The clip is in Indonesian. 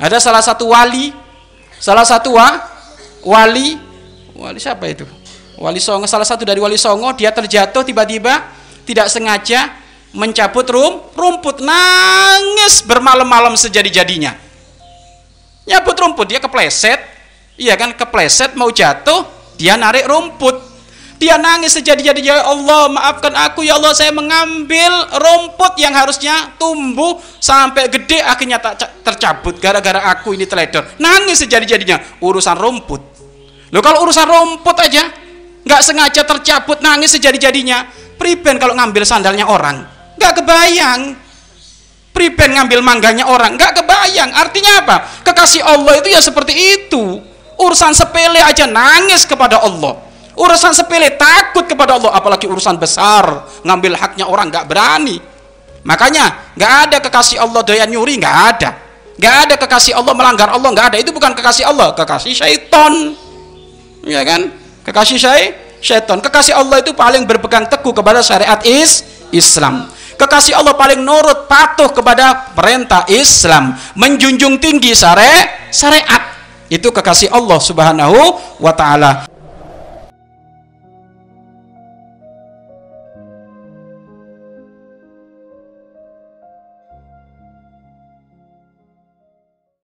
Ada salah satu wali, salah satu wa, wali, wali siapa itu? Wali Songo, salah satu dari wali Songo, dia terjatuh tiba-tiba tidak sengaja mencabut rum, rumput, nangis bermalam-malam sejadi-jadinya. Nyabut rumput, dia kepleset, iya kan, kepleset mau jatuh, dia narik rumput dia nangis sejadi-jadinya, ya Allah maafkan aku ya Allah saya mengambil rumput yang harusnya tumbuh sampai gede akhirnya tak tercabut gara-gara aku ini teledor. Nangis sejadi-jadinya urusan rumput. Loh kalau urusan rumput aja nggak sengaja tercabut nangis sejadi-jadinya. Priben kalau ngambil sandalnya orang nggak kebayang. Priben ngambil mangganya orang nggak kebayang. Artinya apa? Kekasih Allah itu ya seperti itu. Urusan sepele aja nangis kepada Allah urusan sepele takut kepada Allah apalagi urusan besar. Ngambil haknya orang nggak berani. Makanya nggak ada kekasih Allah doyan nyuri nggak ada. Nggak ada kekasih Allah melanggar Allah nggak ada. Itu bukan kekasih Allah kekasih syaiton ya kan? Kekasih saya syaiton kekasih Allah itu paling berpegang teguh kepada syariat is Islam. Kekasih Allah paling nurut patuh kepada perintah Islam. Menjunjung tinggi syariat. Itu kekasih Allah subhanahu wa ta'ala